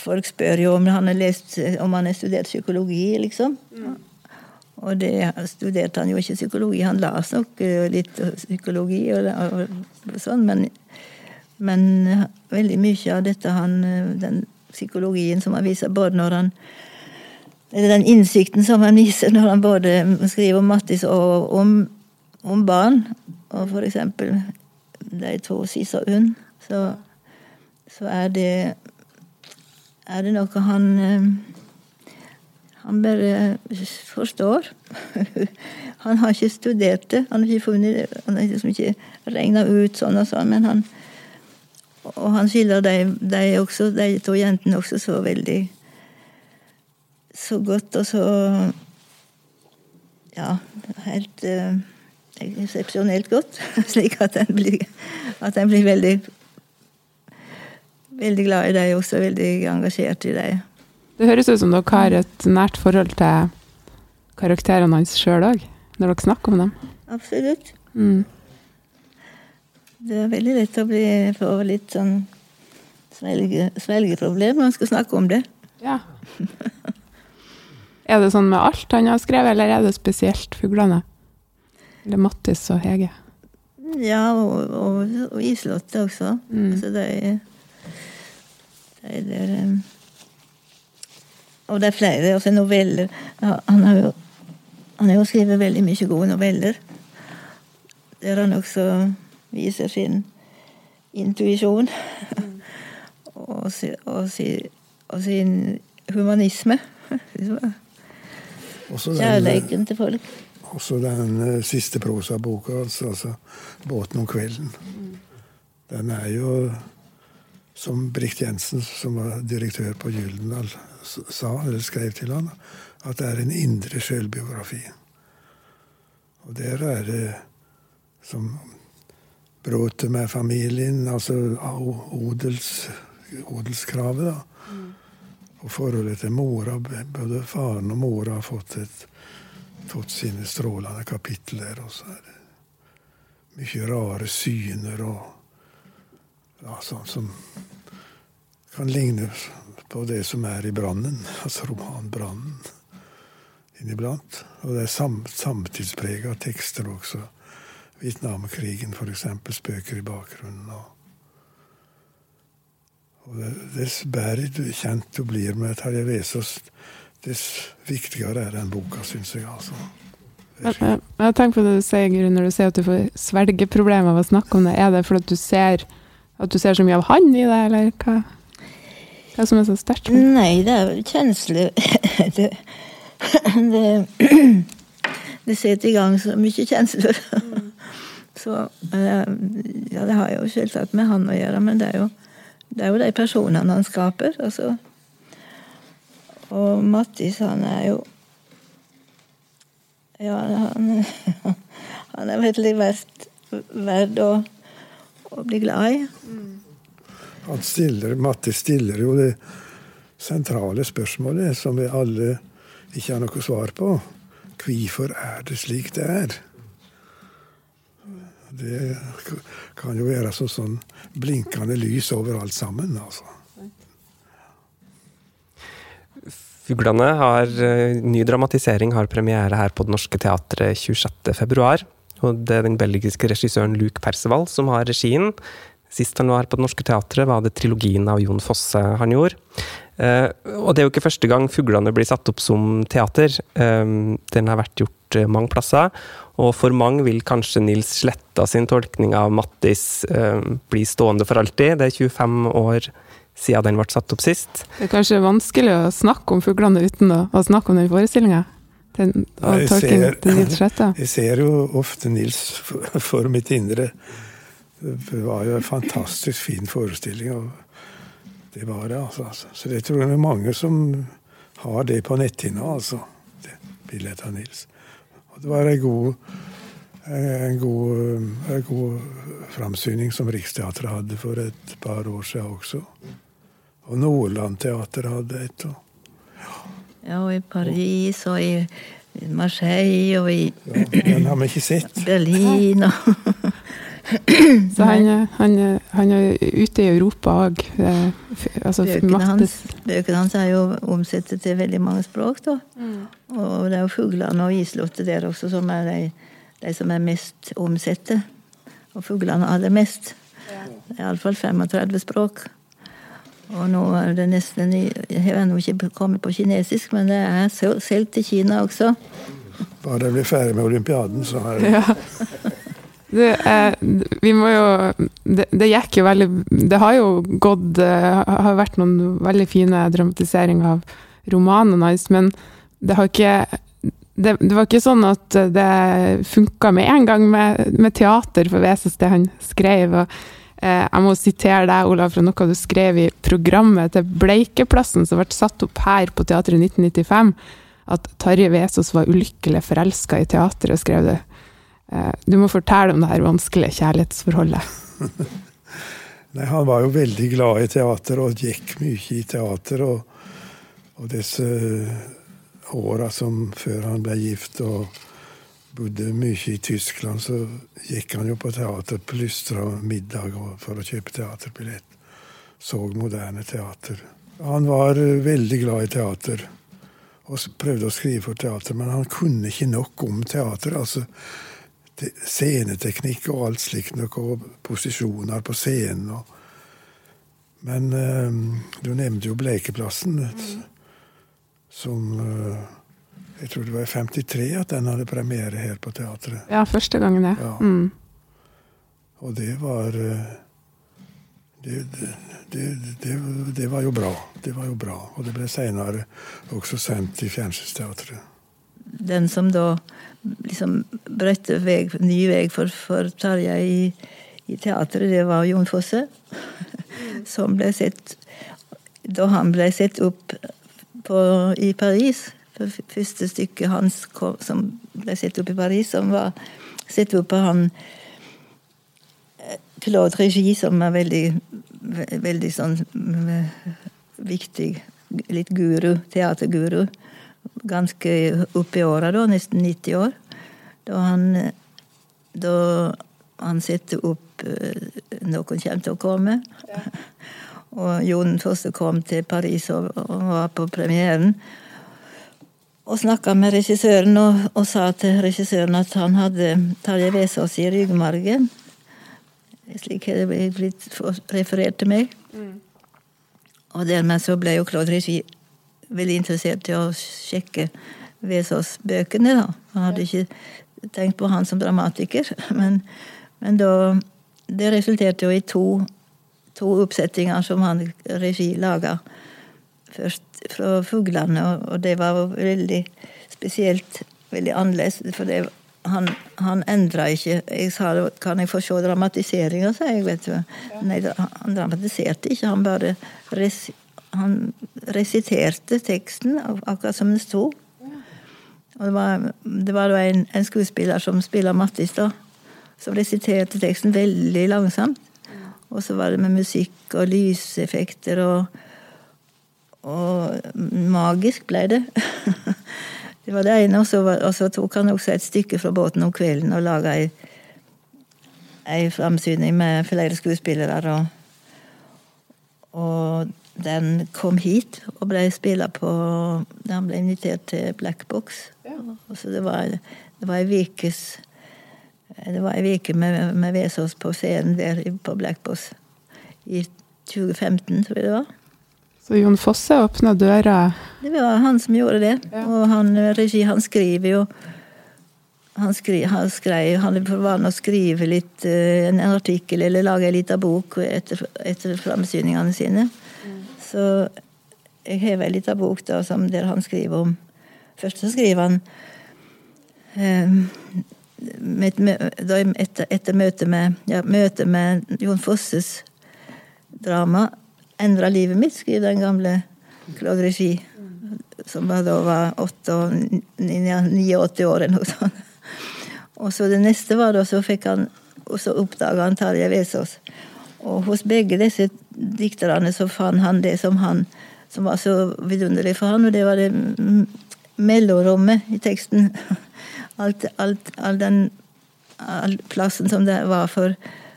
folk, spør jo om han har lest om han har studert psykologi, liksom. Mm. Og det studerte han jo ikke psykologi. Han las nok eh, litt psykologi og, og, sånn, men, men, veldig mye av dette han Den psykologien som han viser både når han eller den innsikten som han viser når han både skriver om Mattis og om, om barn, og for eksempel de to Sisa og så, så, er det er det noe han han bare forstår. Han har ikke studert det. Han har ikke funnet han har liksom ikke regna ut sånn og sånn, men han og han skildrer de, de, også, de to jentene også så veldig Så godt og så Ja, helt uh, eksepsjonelt godt. Slik at en blir, blir veldig veldig glad i deg også, veldig engasjert i deg. Det høres ut som dere har et nært forhold til karakterene hans sjøl òg, når dere snakker om dem? Absolutt. Mm. Det er veldig lett å bli, få litt sånn svelge, svelgeproblem når man skal snakke om det. Ja. er det sånn med alt han har skrevet, eller er det spesielt fuglene? Eller Mattis og Hege? Ja, og, og, og Islotte også. Mm. Altså det de der um, Og det er flere. Altså noveller. Han har jo Han har jo skrevet veldig mye gode noveller. Der han også viser sin intuisjon. og, si- og, si- og sin humanisme. Kjærligheten til folk. også den eh, siste prosaboka, altså 'Båten om kvelden'. Den er jo, som Brikt Jensen, som var direktør på Gyldendal, sa, eller skrev til han, at det er en indre sjølbiografi. Og der er det som bråtet med familien, altså odels, odelskravet, da. Og forholdet til mora. Både faren og mora har fått, et, fått sine strålende kapitler. Og så er det mye rare syner og ja, sånn som kan ligne på det som er i Brannen, altså romanbrannen inniblant. Og det er sam, samtidsprega tekster også. Vietnamkrigen, f.eks., spøker i bakgrunnen. og og Dess bedre du kjent du blir med Terje Vesaas, dess viktigere er den boka, syns jeg. altså. Eh, Jeg tenker på det du sier, Guri, når du sier at du får svelgeproblemer av å snakke om det. Er det fordi du ser at du ser så mye av han i det, eller hva? Hva som er så sterkt? Nei, det er vel kjensler det, det, det setter i gang så mye kjensler. Så eh, Ja, det har jo selvsagt med han å gjøre, men det er jo, det er jo de personene han skaper. Altså. Og Mattis, han er jo Ja, han, han er veldig verdt, verd å, å bli glad i. Han stiller, Matti stiller jo det sentrale spørsmålet som vi alle ikke har noe svar på. Hvorfor er det slik det er? Det kan jo være som sånn blinkende lys over alt sammen. altså. Fuglene har eh, ny dramatisering har premiere her på Det Norske Teatret 26.2. Og det er den belgiske regissøren Luc Perceval som har regien. Sist han var på Det Norske Teatret, var det trilogien av Jon Fosse han gjorde. Eh, og det er jo ikke første gang Fuglene blir satt opp som teater. Eh, den har vært gjort eh, mange plasser. Og for mange vil kanskje Nils Sletta sin tolkning av Mattis eh, bli stående for alltid. Det er 25 år siden den ble satt opp sist. Det er kanskje vanskelig å snakke om fuglene uten å, å snakke om den forestillinga? Og Jeg ser- til Nils? Jeg ser jo ofte Nils for, for mitt indre. Det var jo en fantastisk fin forestilling. og Det var det, altså. Så det tror jeg det er mange som har det på netthinna, altså. Det bildet av Nils. Og det var en god, en god, en god framsyning som Riksteatret hadde for et par år siden også. Og Nordland Teater hadde et. Og, Ja, og i Paris og i Marseille og i ja, den har vi ikke sett. Berlin og Så han, han, han er ute i Europa òg. Altså, Bøkene hans, bøkene hans er jo omsatt til veldig mange språk, da. Og det er jo fuglene og islottet der også som er de, de som er mest omsatte. Og fuglene aller mest. Er iallfall 35 språk. Og nå er det nesten i- Jeg har ennå ikke kommet på kinesisk, men det er solgt til Kina også. Bare jeg blir ferdig med olympiaden, så har jeg Ja. Det, er, vi må jo det, det gikk jo veldig Det har jo gått Har vært noen veldig fine dramatiseringer av romanen hans, men det har ikke det, det var ikke sånn at det funka med en gang med, med teater for Veses, det han skrev. og Jeg må sitere deg, Olav, fra noe du skrev i programmet til Bleikeplassen, som ble satt opp her på teatret i 1995. At Tarjei Vesaas var ulykkelig forelska i teatret, skrev du. Eh, Du må fortelle om det her vanskelige kjærlighetsforholdet. Nei, han var jo veldig glad i teater og gikk mye i teater. Og, og disse åra som før han ble gift og bodde mye i Tyskland, så gikk han jo på teater, på Lystra middag for å kjøpe teaterbillett. Så moderne teater. Han var eh, veldig glad i teater og prøvde å skrive for teater, men han kunne ikke nok om teater. altså sceneteknikk og alt slikt noe, og posisjoner på scenen. Og. Men øh, du nevnte jo Blekeplassen, mm. som eh, Jeg tror det var i 53 at den hadde premiere her på teatret. Ja, første gangen, det. Ja. Mm. Og det var eh, det, det, det, det, det var jo bra. Det var jo bra. Og det ble seinere også sendt i Fjernsynsteatret. Den som da liksom brøtte ny vei for, for Tarjei i, i teatret, det var Jon Fosse. Som ble sett Da han ble sett opp på, i Paris Første stykket hans som ble sett opp i Paris, som var sett opp på han eh, Claude Regi, som er veldig, veldig sånn viktig Litt guru, teaterguru. Ganske oppe i åra, da, nesten 90 år. Da han, da han satte opp eh, 'Noen kommer til å komme'. Og Jon Fosse kom til Paris og, og var på premieren. Og snakka med regissøren og, og sa til regissøren at han hadde Tarjei Vesaas i ryggmargen. Slik har det blitt referert til meg. Og dermed så ble jo Claude Regi veldig interessert i å sjekke Vesaas-bøkene. da. Han hadde ikke tenkt på han som dramatiker, men, men da Det resulterte jo i to, to oppsettinger som han regi laga. Først fra Fuglene, og, det var veldig spesielt, veldig annerledes. For det, han, han endra ikke Jeg sa kan jeg få se dramatiseringa, sa jeg. vet du. Nei, han dramatiserte ikke, han bare res, han resiterte teksten akkurat som den sto. Og det var, det var en, en skuespiller som spiller Mattis, da, som resiterte teksten veldig langsomt. Og så var det med musikk og lyseffekter og Og magisk ble det. det var det ene. Og så, var, og så tok han også et stykke fra båten om kvelden og laga ei, ei framsyning med flere skuespillere. Og, og den kom hit og ble spilla på Han ble invitert til Black Box. Og så det var, det var ei vikes det var ei uke med, med Vesaas på scenen der på Black Box i 2015, tror jeg det var. Så Jon Fosse åpna døra Det var han som gjorde det. Og han, regi, han skriver jo han, skri, han skrev Han er for vane å skrive litt eh, en artikkel eller lage en liten bok etter, etter framsyningene sine. Så jeg har en liten bok da, som, der han skriver om Først så skriver han eh, med, etter, etter møtet med, ja, møte med Jon Fosses drama endra livet mitt, skriver den gamle Claude Regi, som da var 89 år eller noe sånt. Og så det neste var da så fikk han og så oppdaga han Tarjei Vesaas. Og hos begge disse dikterne så fant han det som han som var så vidunderlig for han, og det var det mm, mellomrommet i teksten. Alt, alt, all den all plassen som det var for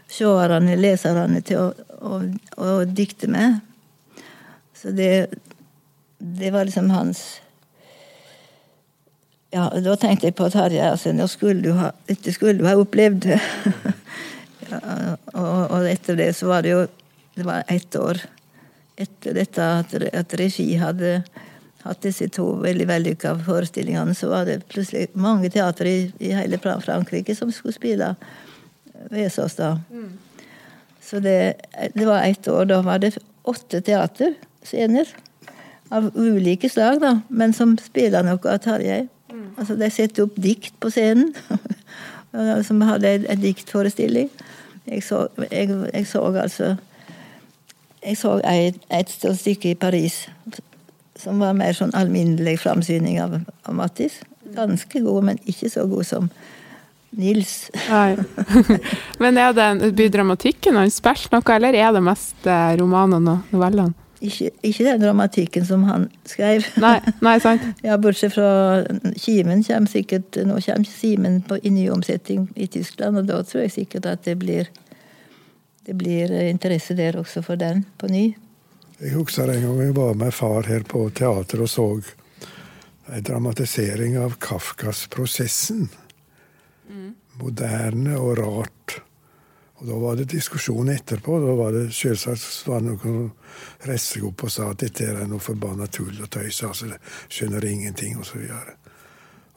seerne, leserne, til å, å, å dikte med. Så det, det var liksom hans Ja, da tenkte jeg på Tarjei. Altså, nå skulle du ha, dette skulle du ha opplevd. ja, og, og etter det så var det jo Det var ett år etter dette at, at regi hadde hatt disse to veldig vellykka forestillingene, så var det plutselig mange teatre i, i hele Frankrike som skulle spille Vesaas da. Så det, det var ett år. Da var det åtte teaterscener. Av ulike slag, da, men som spiller noe av Tarjei. Altså, de setter opp dikt på scenen. som hadde en, diktforestilling. Jeg så, jeg, jeg så altså Jeg så et, et stykke i Paris som var mer sånn alminnelig framsyning av, av Mattis. Ganske god, men ikke så god som Nils. Nei. Men er det blir dramatikken han spilt noe, eller er det mest eh, romanene og novellene? Ikke, ikke den dramatikken som han skrev. Nei, nei, sant? Ja, Bortsett fra Kimen kommer sikkert Nå kommer Simen på, i nyomsetting i Tyskland, og da tror jeg sikkert at det blir det blir interesse der også for den på ny. Jeg husker en gang jeg var med far her på teater og så en dramatisering av Kafkas 'Prosessen'. Moderne og rart. Og Da var det diskusjon etterpå. Da var det selvsagt var det noen reiste opp og sa at dette er noe forbanna tull og tøys. altså det skjønner ingenting, osv.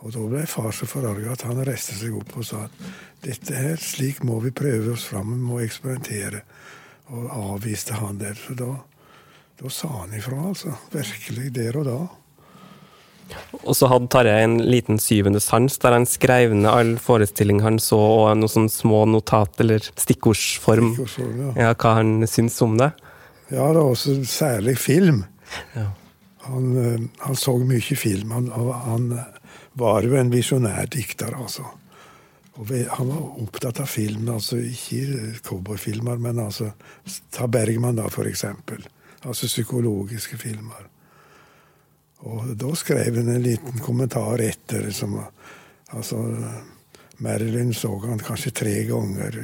Og da ble far så forarga at han reiste seg opp og sa at dette her, slik må vi prøve oss fram, vi må eksperimentere. Og avviste han der. Så da, da sa han ifra, altså. Virkelig der og da. Og så hadde Tarjei en liten syvende sans, der han skrev ned all forestilling han så, og noen sånne små notat eller stikkordsform. Stikkordsform, ja. Ja, hva han syns om det. Ja, det var også særlig film. Ja. Han, eh, han så mye film. Han, han var jo en visjonær dikter, altså. Og han var opptatt av film, altså ikke cowboyfilmer, men altså Ta Bergman, da, for eksempel. Altså psykologiske filmer. Og da skrev han en liten kommentar etter som Altså Marilyn så han kanskje tre ganger,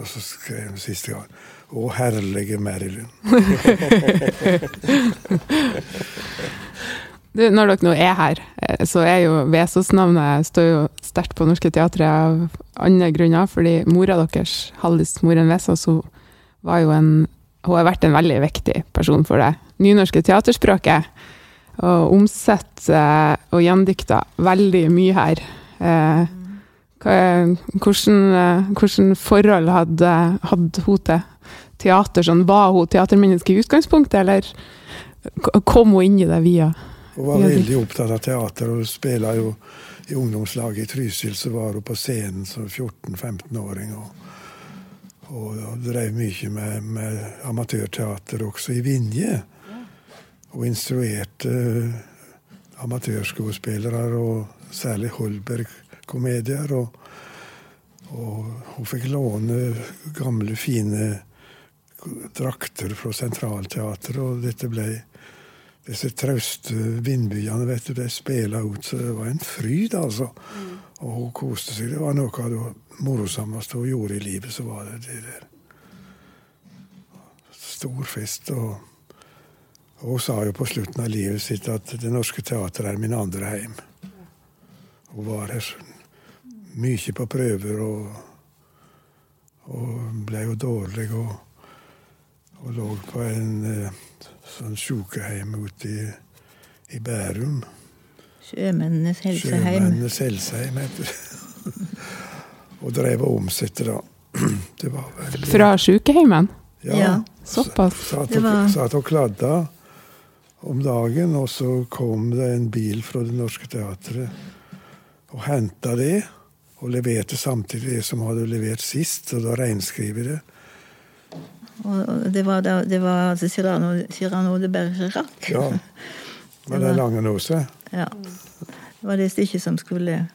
og så skrev han siste gang Å, herlige Marilyn. Du, når dere nå er her, eh, så er jo Vesaas-navnet står jo sterkt på Norske Teatret av andre grunner, fordi mora deres, Hallis Moren Vesaas, hun var jo en Hun har vært en veldig viktig person for det nynorske teaterspråket. Og omsetter og gjendikter veldig mye her. Eh, hvordan, eh, hvordan forhold hadde, hadde hun til teater? Sånn, var hun teatermenneske i utgangspunktet, eller kom hun inn i det via Hun var veldig opptatt av teater og spilte jo i ungdomslaget i Trysil. Så var hun på scenen som 14-15-åring og, og, og drev mye med, med amatørteater også i Vinje. Og instruerte eh, amatørskuespillere, og særlig Holberg-komedier. Og, og hun fikk låne gamle, fine drakter fra Sentralteatret, og dette ble disse trauste vindbyene vet du, de spela ut, så det var en fryd, altså. Og hun koste seg. Det var noe av det morosommeste hun gjorde i livet. så var det det der. Stor fest. Og hun sa jo på slutten av livet sitt at Det Norske Teatret er min andre heim. Hun var her mye på prøver og, og ble jo dårlig. og og lå på en eh, sånn sjukeheim ute i, i Bærum. Sjømennenes helseheim. Sjømennenes helseheim heter det. og drev og omsatte, da. Det var veldig Fra sjukeheimen? Ja. Ja. Såpass. Satt og, var- satt og kladda om dagen, og så kom det en bil fra Det Norske Teatret og henta det. Og leverte samtidig det som hadde levert sist, og da reinskriver det. Og det var, da, det var altså Cyrano, Cyrano de Bergerac. Ja. Med den lange nose. Ja. Det var det stykket som skulle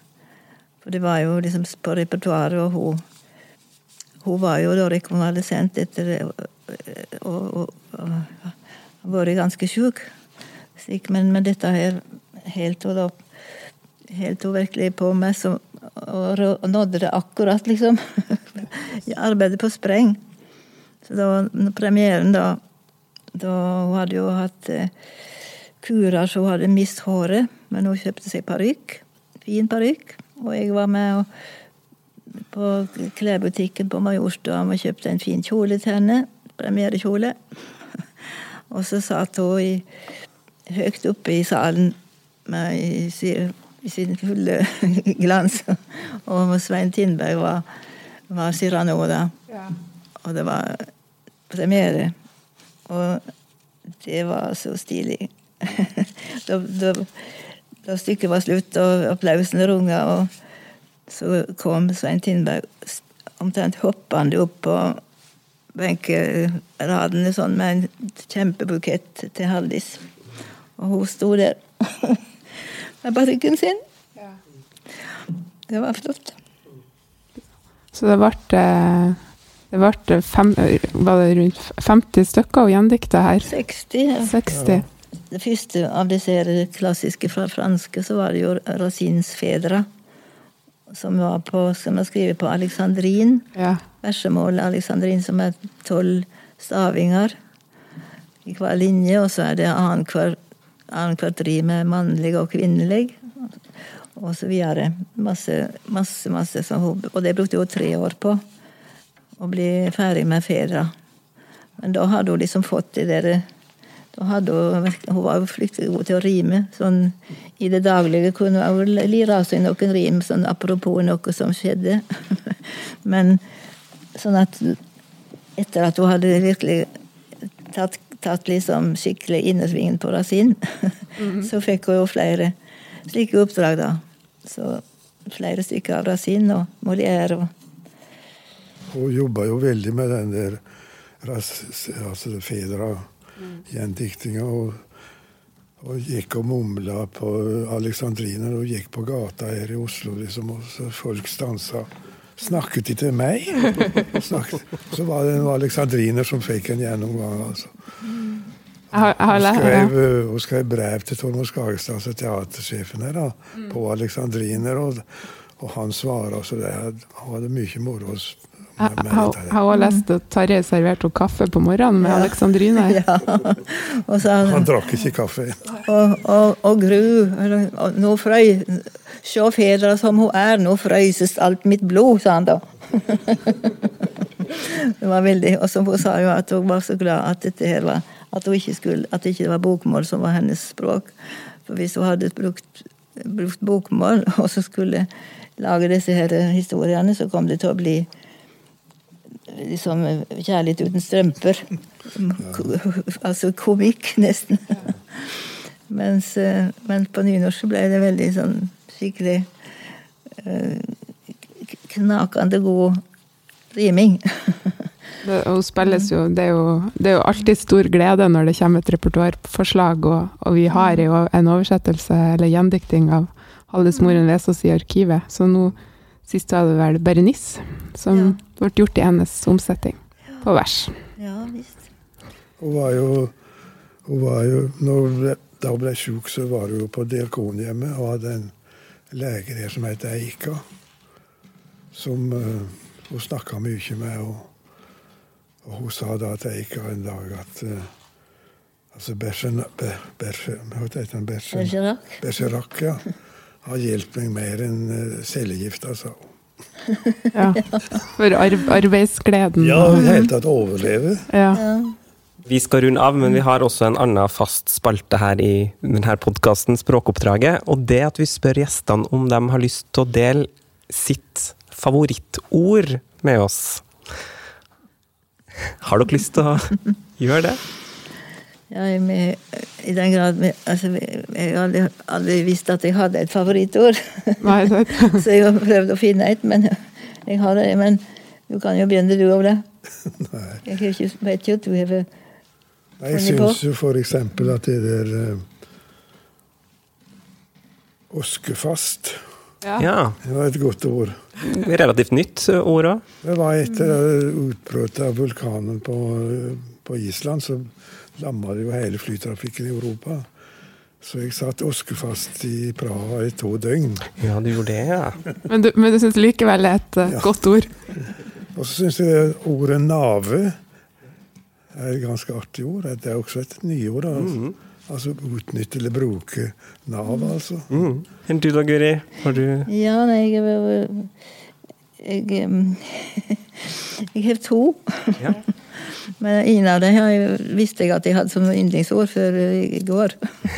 For det var jo liksom på repertoaret, og hun Hun var jo da rekonvalesent etter det, og, og, og, vært ganske sjuk. Slik, men men, dette her helt hun da Helt hun virkelig på meg, så, og, og nådde det akkurat, liksom. Jeg arbeidet på spreng. Så da premieren, da da Hun hadde jo hatt eh, kurer så hun hadde mist håret, men hun kjøpte seg parykk. Fin parykk. Og jeg var med og, på klesbutikken på Majorstua og kjøpte en fin kjole til henne. Premierekjole. Og så satt hun i, høyt oppe i salen med, i, sin fulle glans. Og Svein Tindberg var, var Cyrano da. Og det var premiere. Og det var så stilig. da, da, da stykket var slutt, og applausen runga, og så kom Svein Tindberg omtrent hoppende opp på benkeradene sånn med en kjempebukett til Haldis. Og hun sto der med parykken sin. Det var flott. Så det ble, eh, det ble fem, var det rundt 50 stykker å gjendikte her? 60. ja. 60. Det første av disse klassiske fra franske, så var det jo Racines fedre. Som var på, som er skrevet på alexandrin. Ja. Versemålet alexandrin, som er tolv stavinger i hver linje. Og så er det annethvert annethvert rim er mannlig og kvinnelig. Og så videre. Masse, masse, masse. som hun- Og det brukte hun tre år på. Å bli ferdig med Fedra. Men da hadde hun liksom fått det der Da hadde hun, hun var jo fryktelig god til å rime. Sånn, I det daglige kunne hun lire av seg noen rim sånn apropos noe som skjedde. Men sånn at etter at hun hadde virkelig tatt, tatt liksom skikkelig innersvingen på Rasin, så fikk hun jo flere slike oppdrag, da. Så flere stykker av Rasin og Molière og Hun jobba jo veldig med den der ras- altså Fedra-gjendiktinga. Og, og gikk og mumla på Alexandrina. og gikk på gata her i Oslo, liksom, og så folk stansa. Snakket de til meg? Så var det en alexandriner som fikk en gjennomgang. altså. Hun skrev, eh, hun skrev brev til Tormod Skagestad, som teatersjefen her, da, på alexandriner, og, og han svarer. Så det, han hadde mye moro Jeg har også lest at Tarjei serverte henne kaffe på morgenen med Ja. Alexandrine. Ja. Og så Han drakk ikke kaffe. Og, og, og gru, og nå frøy Sjå fedra som hun er, nå frøyses alt mitt blod, sa han da. det var veldig, Og så hun sa jo at hun var så glad at dette her var at, hun ikke skulle, at det ikke var bokmål som var hennes språk. For hvis hun hadde brukt, brukt bokmål og så skulle lage disse her historiene, så kom det til å bli liksom kjærlighet uten strømper. Altså komikk, nesten. Mens, men på nynorsk ble det veldig sånn skikkelig eh, knakende god riming. Det, jo det, er jo det er jo alltid stor glede når det kommer et repertoarforslag, og, og vi har jo en oversettelse eller gjendikting av Halles Moren Vesaas i arkivet. Så nå sist var det vel Berenice som Ja. ble gjort i hennes omsetting på vers. Ja, visst. Hun var jo, hun var jo når hun ble, Da hun ble sjuk, så var hun jo på Diakonhjemmet og hadde en lege der som het Eika. Som uh, hun snakka mye med. Og, og hun sa da til Eika en dag at uh, altså Bersen, Ber, Berse- hva heter den? Bersen- Bergerac. Bergerac, ja. Har hjulpet meg mer enn uh, cellegift, altså. Ja. For ar arbeidsgleden. Ja, i det hele tatt overleve. Ja. Ja. Vi skal runde av, men vi har også en annen fast spalte her i denne podkasten, Språkoppdraget. Og det at vi spør gjestene om de har lyst til å dele sitt favorittord med oss. Har dere lyst til å gjøre det? Ja, jeg med, I den grad med, altså, Jeg har aldri, aldri visst at jeg hadde et favorittord. Nei? Så jeg har prøvd å finne et, men jeg har det. Men du kan jo begynne, du, Ole. Jeg har ikke, vet jo at du har Nei, Jeg Funnet på. syns jo eksempel at det der uh, Oskefast Ja. Ja. det var et godt ord. Relativt nytt ord òg. Det var etter uh, utbruddet av vulkanen på, eh, på Island, så lamma det jo hele flytrafikken i Europa. Så jeg satt oskefast i Praha i to døgn. Ja, du gjorde det, ja. Men du, men du syns likevel det er et uh, Ja. godt ord? Og så syns jeg ordet nave er et ganske artig ord. Det er også et nyord. Altså, altså utnytte eller bruke Nav, altså. Mm. Enn du da, Guri? Har du Ja, nei, jeg Jeg, Jeg, jeg har to. Ja. Men ingen av dem visste jeg at jeg hadde som yndlingsord før i går.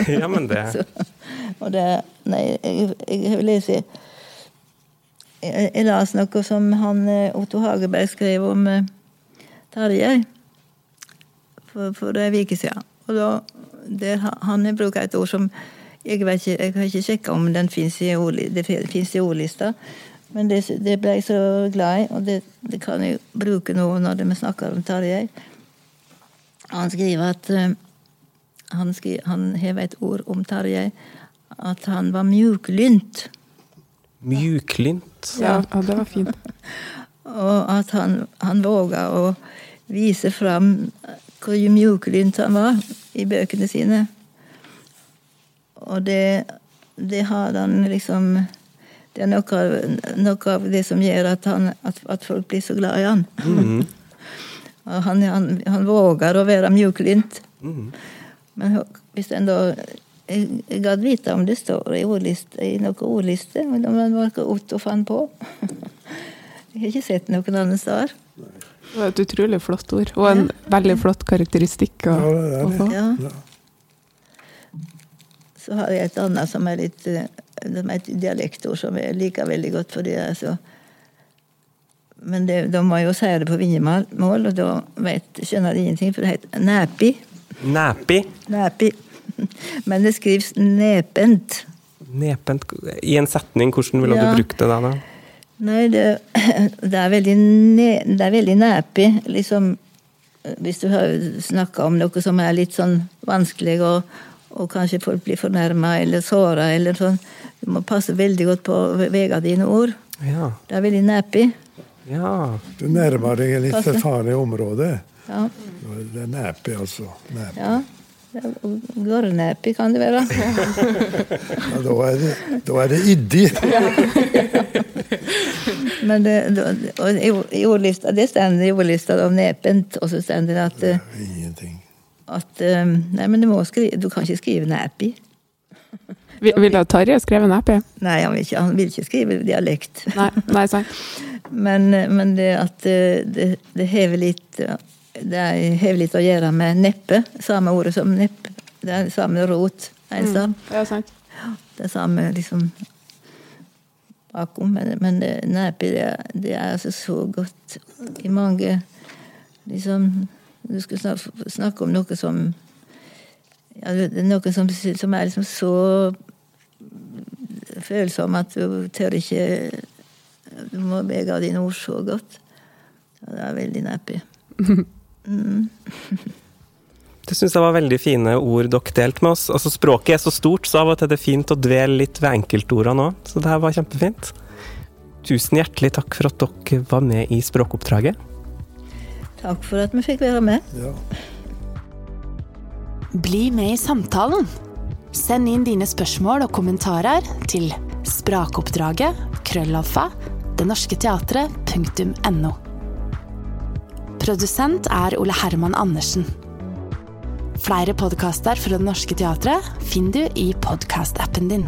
Ja, men det Så, og det Nei, jeg, jeg lest jeg, jeg las noe som han eh, Otto Hageberg skrev om Tarjei for, for en uke siden. Og da, der, han bruker et ord som jeg, ikke, jeg har ikke sjekka om den fins i ordlista. Men det, det ble jeg så glad i, og det, det kan jeg bruke nå når vi snakker om Tarjei. Han skriver at eh, han, skriver, han hever et ord om Tarjei, at han var mjuklynt. Mjuklynt. Ja, ja, det var fint. Og at han, han våga å vise fram hvor mjuklynt han var i bøkene sine. Og det, det har han liksom Det er noe av, noe av det som gjør at, han, at, at folk blir så glad i han. Og han, han, han våger å være mjuklynt. Men hvis en da Jeg, jeg gadd vite om det står i, ordliste, i noen ordliste, men om det var noe Otto fant på. Jeg har ikke sett noen andre steder. Det var et utrolig flott ord, og en veldig flott karakteristikk å, Ja, det er å det. få. Ja. Ja. så har jeg et annet som er litt eh, et dialektord som jeg liker veldig godt. fordi det er så Men det, da må jeg jo si det på vinjemål, og da vet, skjønner de ingenting, for det heter næpi. Næpi. Næpi. Men det skrives nepent. Nepent I en setning, hvordan ville Ja. du brukt det da? da? Nei, det, det er veldig ne, det er veldig nepi. Liksom Hvis du har snakka om noe som er litt sånn vanskelig, og, og kanskje folk blir fornærma eller såra eller sånn, du må passe veldig godt på vega dine ord. Ja. Det er veldig nepi. ja. Du nærmer deg et litt farlig område. Ja. Det er næpe, altså. Næpe. ja. Det Gårdnepi kan det være. Ja, da, er det, da er det iddig. Men det, det- og i- ordlista, det står i ordlista om nepent, og så står det at, eh. At eh, Nei, men du, må skrive, du kan ikke skrive. Vil- Ville Tarjei skrevet EP? Nei, han vil ikke, han vil ikke skrive dialekt. Nei, nei, sant. Men, men det at eh, det, det hever litt Det hever litt å gjøre med neppe. Samme ordet som nepp. Det er samme rot. En sam. Ja, sant. Det er samme liksom bakom. Men, men det, neppe, det, det er altså så godt i mange liksom Du skulle snakke, om noe som ja, Noe som, som er liksom så følsom at du tør ikke Du må bege av dine ord så godt. Ja, det er veldig nappy. Mm. Du syns det var veldig fine ord dere delte med oss. Altså Språket er så stort, så av og til er det fint å dvele litt ved enkeltordene òg. Så det her var kjempefint. Tusen hjertelig takk for at dere var med i språkoppdraget. Takk for at vi fikk være med. Ja. Bli med i samtalen. Send inn dine spørsmål og kommentarer til sprakoppdraget krøllalfa denorsketeatret.no. Produsent er Ole Herman Andersen. Flere podkaster fra Det Norske Teatret finner du i podkastappen din.